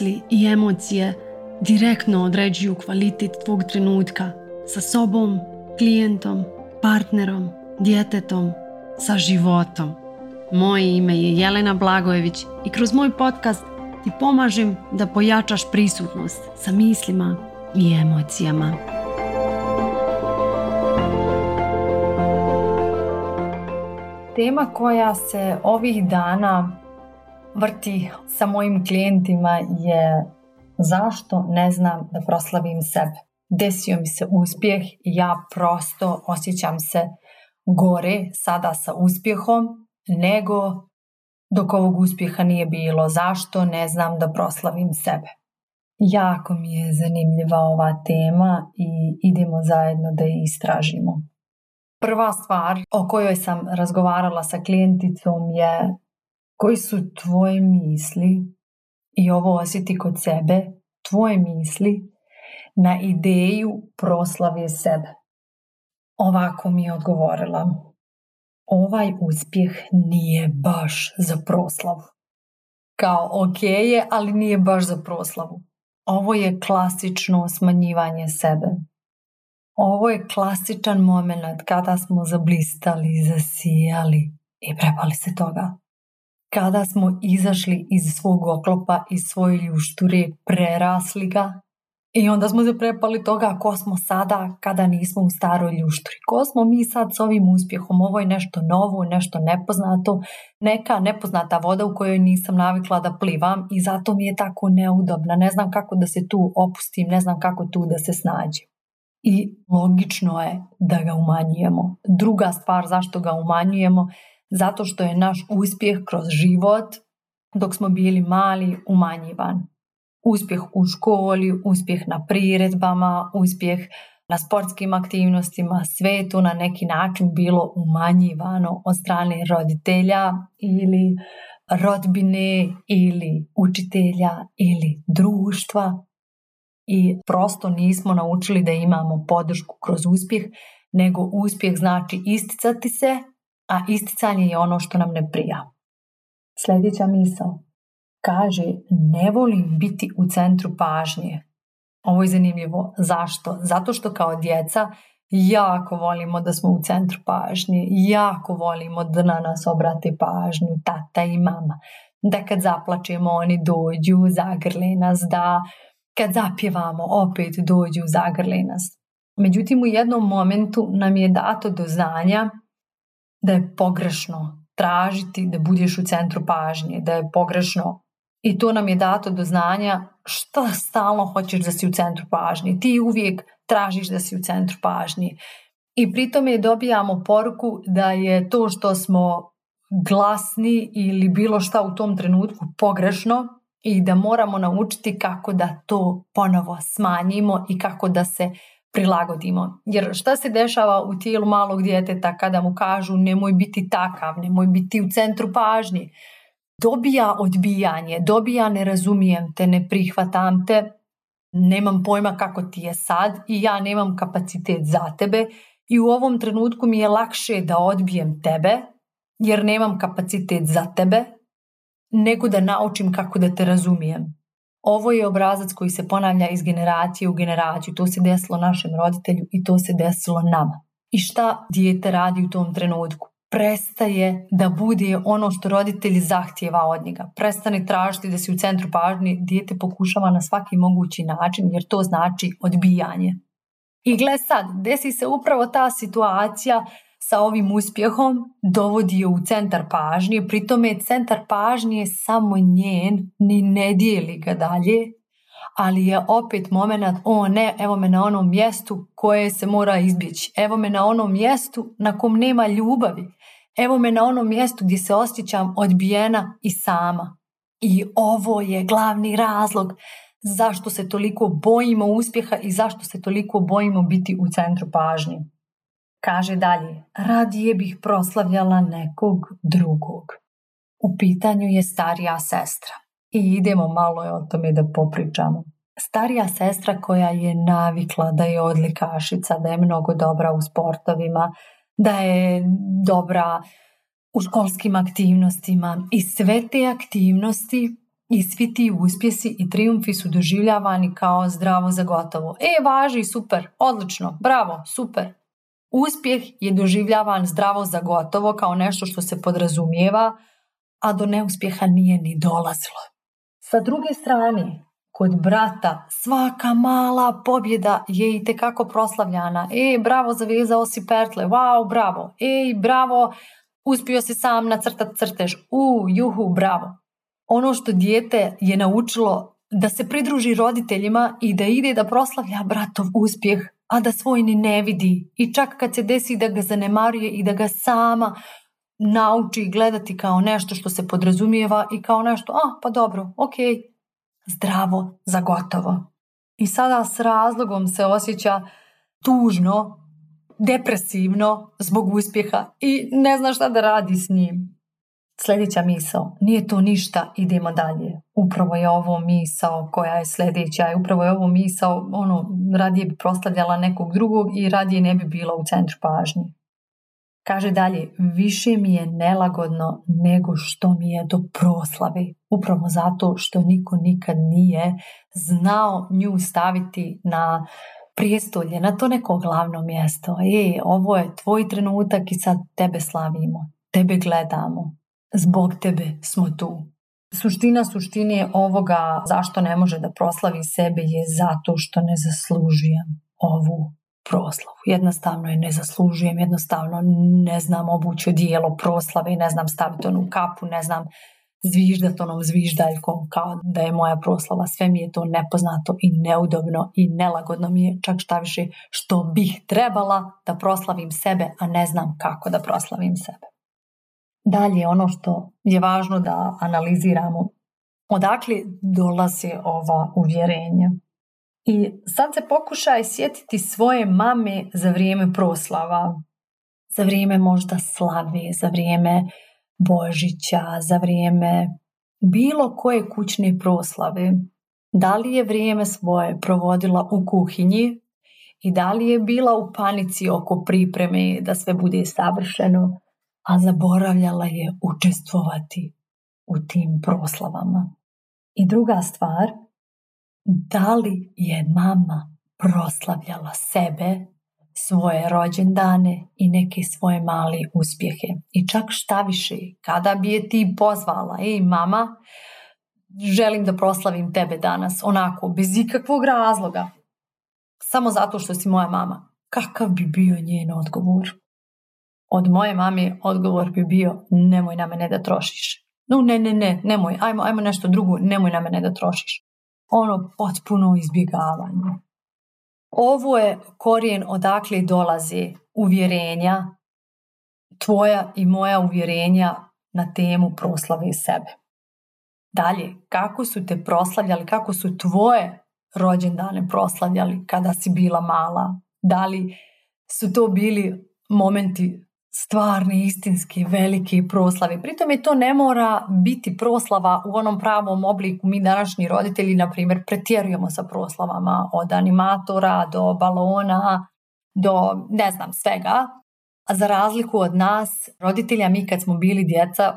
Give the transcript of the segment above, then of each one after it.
misli i emocije direktno određuju kvalitet tvog trenutka sa sobom, klijentom, partnerom, djetetom, sa životom. Moje ime je Jelena Blagojević i kroz moj podcast ti pomažem da pojačaš prisutnost sa mislima i emocijama. Tema koja se ovih dana vrti sa mojim klijentima je zašto ne znam da proslavim sebe. Desio mi se uspjeh i ja prosto osjećam se gore sada sa uspjehom nego dok ovog uspjeha nije bilo. Zašto ne znam da proslavim sebe? Jako mi je zanimljiva ova tema i idemo zajedno da je istražimo. Prva stvar o kojoj sam razgovarala sa klijenticom je koji su tvoje misli, i ovo osjeti kod sebe, tvoje misli na ideju proslave sebe? Ovako mi je odgovorila. Ovaj uspjeh nije baš za proslavu. Kao ok je, ali nije baš za proslavu. Ovo je klasično smanjivanje sebe. Ovo je klasičan moment kada smo zablistali, zasijali i prepali se toga kada smo izašli iz svog oklopa, iz svoje ljušture, prerasli ga i onda smo se prepali toga ko smo sada kada nismo u staroj ljušturi. Ko smo mi sad s ovim uspjehom? Ovo je nešto novo, nešto nepoznato, neka nepoznata voda u kojoj nisam navikla da plivam i zato mi je tako neudobna. Ne znam kako da se tu opustim, ne znam kako tu da se snađem. I logično je da ga umanjujemo. Druga stvar zašto ga umanjujemo zato što je naš uspjeh kroz život dok smo bili mali umanjivan. Uspjeh u školi, uspjeh na priredbama, uspjeh na sportskim aktivnostima, sve to na neki način bilo umanjivano od strane roditelja ili rodbine ili učitelja ili društva i prosto nismo naučili da imamo podršku kroz uspjeh, nego uspjeh znači isticati se a isticanje je ono što nam ne prija. Sljedeća misao. Kaže, ne volim biti u centru pažnje. Ovo je zanimljivo. Zašto? Zato što kao djeca jako volimo da smo u centru pažnje, jako volimo da na nas obrati pažnju tata i mama. Da kad zaplačemo oni dođu, zagrle nas, da kad zapjevamo opet dođu, zagrle nas. Međutim, u jednom momentu nam je dato do znanja da je pogrešno tražiti da budeš u centru pažnje, da je pogrešno. I to nam je dato do znanja šta stalno hoćeš da si u centru pažnje. Ti uvijek tražiš da si u centru pažnje. I pritom je dobijamo poruku da je to što smo glasni ili bilo šta u tom trenutku pogrešno i da moramo naučiti kako da to ponovo smanjimo i kako da se prilagodimo. Jer šta se dešava u tijelu malog djeteta kada mu kažu nemoj biti takav, nemoj biti u centru pažnje. Dobija odbijanje, dobija ne razumijem te, ne prihvatam te, nemam pojma kako ti je sad i ja nemam kapacitet za tebe i u ovom trenutku mi je lakše da odbijem tebe jer nemam kapacitet za tebe nego da naučim kako da te razumijem. Ovo je obrazac koji se ponavlja iz generacije u generaciju. To se desilo našem roditelju i to se desilo nama. I šta dijete radi u tom trenutku? Prestaje da bude ono što roditelj zahtjeva od njega. Prestane tražiti da si u centru pažnje. Dijete pokušava na svaki mogući način jer to znači odbijanje. I gle sad, desi se upravo ta situacija sa ovim uspjehom dovodi je u centar pažnje, pritome je centar pažnje samo njen, ni ne dijeli ga dalje, ali je opet moment, o ne, evo me na onom mjestu koje se mora izbjeći, evo me na onom mjestu na kom nema ljubavi, evo me na onom mjestu gdje se osjećam odbijena i sama. I ovo je glavni razlog zašto se toliko bojimo uspjeha i zašto se toliko bojimo biti u centru pažnje. Kaže dalje, radije bih proslavljala nekog drugog. U pitanju je starija sestra. I idemo malo o tome da popričamo. Starija sestra koja je navikla da je odlikašica, da je mnogo dobra u sportovima, da je dobra u školskim aktivnostima i sve te aktivnosti i svi ti uspjesi i triumfi su doživljavani kao zdravo za gotovo. E, važi, super, odlično, bravo, super, Uspjeh je doživljavan zdravo za gotovo kao nešto što se podrazumijeva, a do neuspjeha nije ni dolazilo. Sa druge strane, kod brata svaka mala pobjeda je i tekako proslavljana. Ej, bravo, zavezao si pertle, wow, bravo. Ej, bravo, uspio si sam nacrtat crtež, u, juhu, bravo. Ono što dijete je naučilo da se pridruži roditeljima i da ide da proslavlja bratov uspjeh a da svoj ni ne vidi i čak kad se desi da ga zanemaruje i da ga sama nauči gledati kao nešto što se podrazumijeva i kao nešto, a pa dobro, ok, zdravo, zagotovo. I sada s razlogom se osjeća tužno, depresivno zbog uspjeha i ne zna šta da radi s njim. Sljedeća misao, nije to ništa, idemo dalje. Upravo je ovo misao koja je sljedeća i upravo je ovo misao, ono, radije bi proslavljala nekog drugog i radije ne bi bila u centru pažnje. Kaže dalje, više mi je nelagodno nego što mi je do proslave. Upravo zato što niko nikad nije znao nju staviti na prijestolje, na to neko glavno mjesto. E, ovo je tvoj trenutak i sad tebe slavimo, tebe gledamo, Zbog tebe smo tu. Suština suštine ovoga zašto ne može da proslavi sebe je zato što ne zaslužujem ovu proslavu. Jednostavno je ne zaslužujem, jednostavno ne znam obuću dijelo proslave, ne znam staviti onu kapu, ne znam zviždat onom zviždaljkom kao da je moja proslava. Sve mi je to nepoznato i neudobno i nelagodno mi je čak šta više što bih trebala da proslavim sebe, a ne znam kako da proslavim sebe dalje ono što je važno da analiziramo. Odakle dolazi ova uvjerenja? I sad se pokušaj sjetiti svoje mame za vrijeme proslava, za vrijeme možda slave, za vrijeme Božića, za vrijeme bilo koje kućne proslave. Da li je vrijeme svoje provodila u kuhinji i da li je bila u panici oko pripreme da sve bude savršeno? a zaboravljala je učestvovati u tim proslavama. I druga stvar, da li je mama proslavljala sebe, svoje rođendane i neke svoje mali uspjehe. I čak šta više, kada bi je ti pozvala, ej mama, želim da proslavim tebe danas, onako, bez ikakvog razloga, samo zato što si moja mama. Kakav bi bio njen odgovor? od moje mami odgovor bi bio nemoj na mene da trošiš. No ne, ne, ne, nemoj, ajmo, ajmo nešto drugo, nemoj na mene da trošiš. Ono potpuno izbjegavanje. Ovo je korijen odakle dolazi uvjerenja, tvoja i moja uvjerenja na temu proslave i sebe. Dalje, kako su te proslavljali, kako su tvoje rođendane proslavljali kada si bila mala? Da li su to bili momenti stvarni, istinski, veliki proslavi. Pritom je to ne mora biti proslava u onom pravom obliku. Mi današnji roditelji, na primjer, pretjerujemo sa proslavama od animatora do balona, do ne znam svega. A za razliku od nas, roditelja, mi kad smo bili djeca,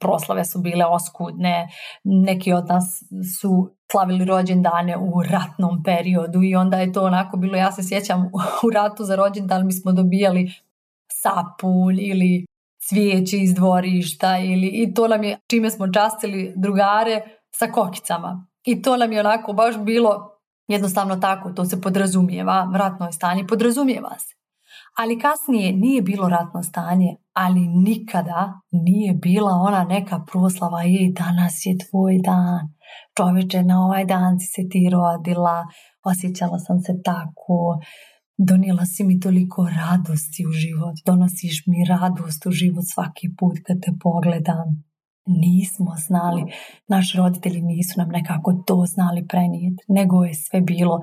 proslave su bile oskudne. Neki od nas su slavili rođendane u ratnom periodu i onda je to onako bilo, ja se sjećam u ratu za rođendan mi smo dobijali sapun ili cvijeće iz dvorišta ili, i to nam je čime smo častili drugare sa kokicama. I to nam je onako baš bilo jednostavno tako, to se podrazumijeva, ratno stanje podrazumijeva se. Ali kasnije nije bilo ratno stanje, ali nikada nije bila ona neka proslava i e, danas je tvoj dan, čovječe na ovaj dan si se ti rodila, osjećala sam se tako, donijela si mi toliko radosti u život, donosiš mi radost u život svaki put kad te pogledam. Nismo znali, naši roditelji nisu nam nekako to znali prenijeti, nego je sve bilo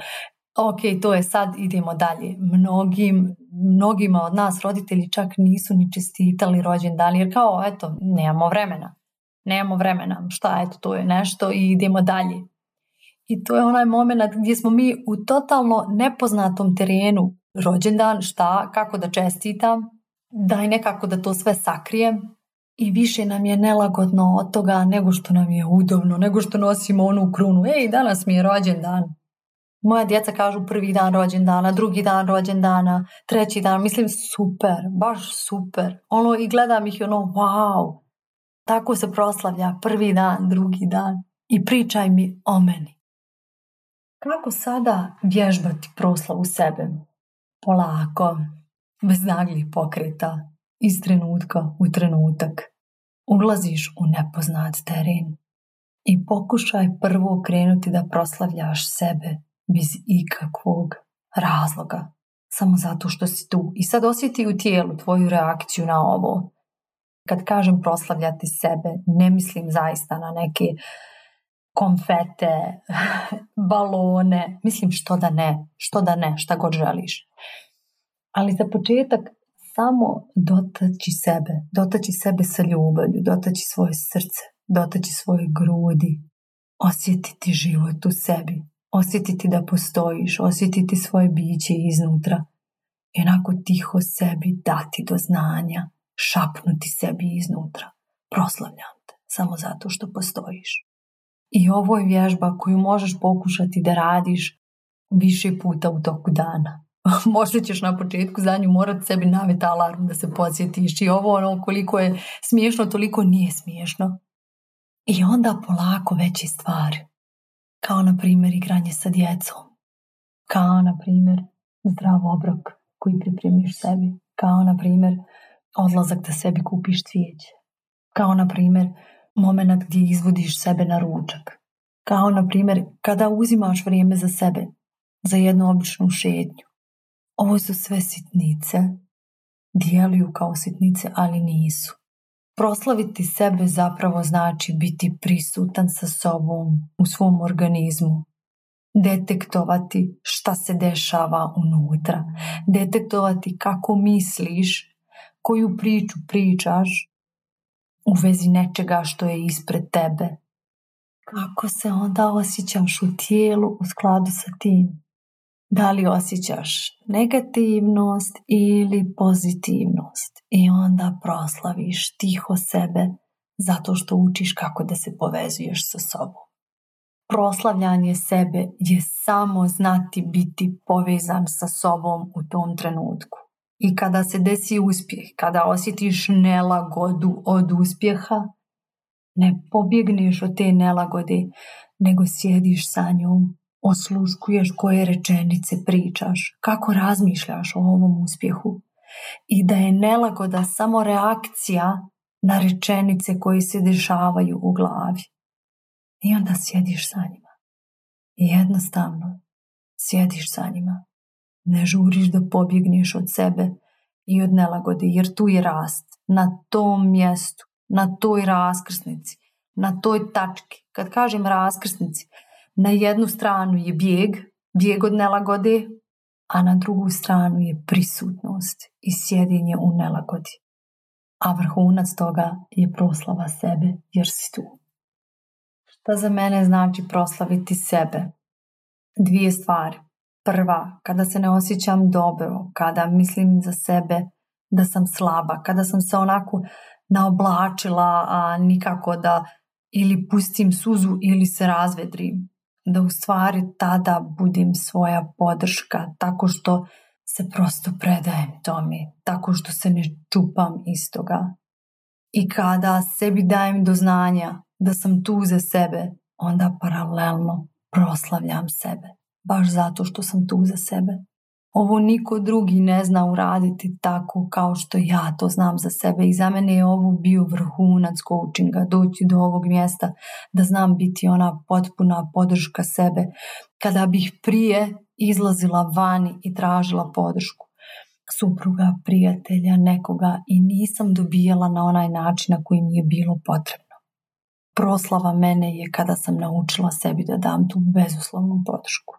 ok, to je sad, idemo dalje. Mnogim, mnogima od nas roditelji čak nisu ni čestitali rođendan, jer kao, eto, nemamo vremena. Nemamo vremena, šta, eto, to je nešto i idemo dalje. I to je onaj moment gdje smo mi u totalno nepoznatom terenu. Rođendan, šta, kako da čestitam, daj nekako da to sve sakrijem. I više nam je nelagodno od toga nego što nam je udobno, nego što nosimo onu krunu. Ej, danas mi je rođendan. Moja djeca kažu prvi dan rođendana, drugi dan rođendana, treći dan. Mislim, super, baš super. Ono, i gledam ih i ono, wow. Tako se proslavlja prvi dan, drugi dan. I pričaj mi o meni. Kako sada vježbati proslavu sebe? Polako, bez naglih pokreta, iz trenutka u trenutak. Ulaziš u nepoznat teren i pokušaj prvo krenuti da proslavljaš sebe bez ikakvog razloga, samo zato što si tu. I sad osjeti u tijelu tvoju reakciju na ovo. Kad kažem proslavljati sebe, ne mislim zaista na neke konfete, balone, mislim što da ne, što da ne, šta god želiš. Ali za početak samo dotaći sebe, dotaći sebe sa ljubavlju, dotaći svoje srce, dotaći svoje grudi, osjetiti život u sebi, osjetiti da postojiš, osjetiti svoje biće iznutra i onako tiho sebi dati do znanja, šapnuti sebi iznutra. Proslavljam te, samo zato što postojiš. I ovo je vježba koju možeš pokušati da radiš više puta u toku dana. Možda ćeš na početku za nju morati sebi naviti alarm da se podsjetiš i ovo ono koliko je smiješno, toliko nije smiješno. I onda polako veći stvar. Kao na primjer igranje sa djecom. Kao na primjer zdrav obrok koji pripremiš sebi. Kao na primjer odlazak da sebi kupiš cvijeće. Kao na primjer moment gdje izvodiš sebe na ručak. Kao, na primjer, kada uzimaš vrijeme za sebe, za jednu običnu šetnju. Ovo su sve sitnice, dijeluju kao sitnice, ali nisu. Proslaviti sebe zapravo znači biti prisutan sa sobom u svom organizmu, detektovati šta se dešava unutra, detektovati kako misliš, koju priču pričaš, u vezi nečega što je ispred tebe. Kako se onda osjećaš u tijelu u skladu sa tim? Da li osjećaš negativnost ili pozitivnost? I onda proslaviš tiho sebe zato što učiš kako da se povezuješ sa sobom. Proslavljanje sebe je samo znati biti povezan sa sobom u tom trenutku. I kada se desi uspjeh, kada osjetiš nelagodu od uspjeha, ne pobjegneš od te nelagode, nego sjediš sa njom, osluškuješ koje rečenice pričaš, kako razmišljaš o ovom uspjehu. I da je nelagoda samo reakcija na rečenice koje se dešavaju u glavi. I onda sjediš sa njima. I jednostavno sjediš sa njima. Ne žuriš da pobjegneš od sebe i od nelagode, jer tu je rast. Na tom mjestu, na toj raskrsnici, na toj tački. Kad kažem raskrsnici, na jednu stranu je bijeg, bijeg od nelagode, a na drugu stranu je prisutnost i sjedinje u nelagodi. A vrhunac toga je proslava sebe jer si tu. Šta za mene znači proslaviti sebe? Dvije stvari prva, kada se ne osjećam dobro, kada mislim za sebe da sam slaba, kada sam se onako naoblačila, a nikako da ili pustim suzu ili se razvedrim. Da u stvari tada budim svoja podrška tako što se prosto predajem tome, tako što se ne čupam iz toga. I kada sebi dajem do znanja da sam tu za sebe, onda paralelno proslavljam sebe baš zato što sam tu za sebe. Ovo niko drugi ne zna uraditi tako kao što ja to znam za sebe i za mene je ovo bio vrhunac coachinga, doći do ovog mjesta da znam biti ona potpuna podrška sebe kada bih prije izlazila vani i tražila podršku supruga, prijatelja, nekoga i nisam dobijala na onaj način na koji mi je bilo potrebno. Proslava mene je kada sam naučila sebi da dam tu bezuslovnu podršku.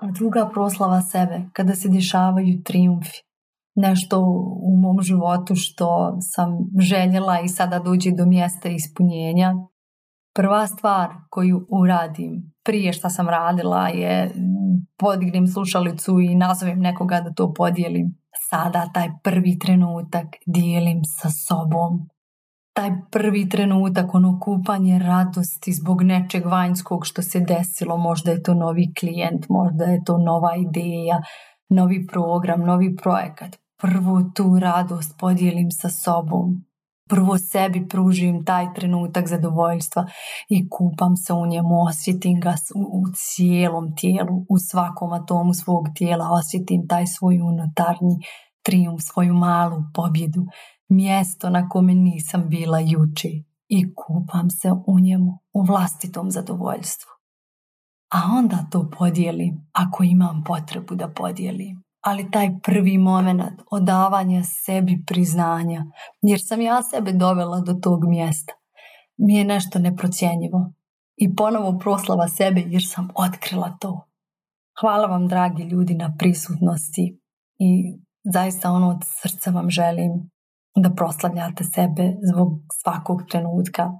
A druga proslava sebe, kada se dešavaju triumfi. Nešto u mom životu što sam željela i sada dođe do mjesta ispunjenja. Prva stvar koju uradim prije što sam radila je podignem slušalicu i nazovem nekoga da to podijelim. Sada taj prvi trenutak dijelim sa sobom taj prvi trenutak, ono kupanje radosti zbog nečeg vanjskog što se desilo, možda je to novi klijent, možda je to nova ideja, novi program, novi projekat. Prvo tu radost podijelim sa sobom, prvo sebi pružim taj trenutak zadovoljstva i kupam se u njemu, osjetim ga u, cijelom tijelu, u svakom atomu svog tijela, osjetim taj svoj unutarnji trijum svoju malu pobjedu mjesto na kome nisam bila juči i kupam se u njemu u vlastitom zadovoljstvu. A onda to podijelim ako imam potrebu da podijelim. Ali taj prvi moment odavanja sebi priznanja, jer sam ja sebe dovela do tog mjesta, mi je nešto neprocjenjivo. I ponovo proslava sebe jer sam otkrila to. Hvala vam dragi ljudi na prisutnosti i zaista ono od srca vam želim da proslavljate sebe zbog svakog trenutka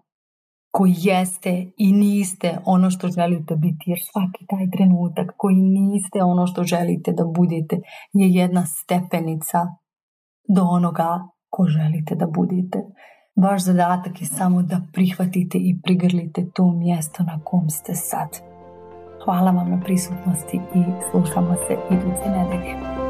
koji jeste i niste ono što želite biti, jer svaki taj trenutak koji niste ono što želite da budete je jedna stepenica do onoga ko želite da budete. Vaš zadatak je samo da prihvatite i prigrlite to mjesto na kom ste sad. Hvala vam na prisutnosti i slušamo se iduće nedelje.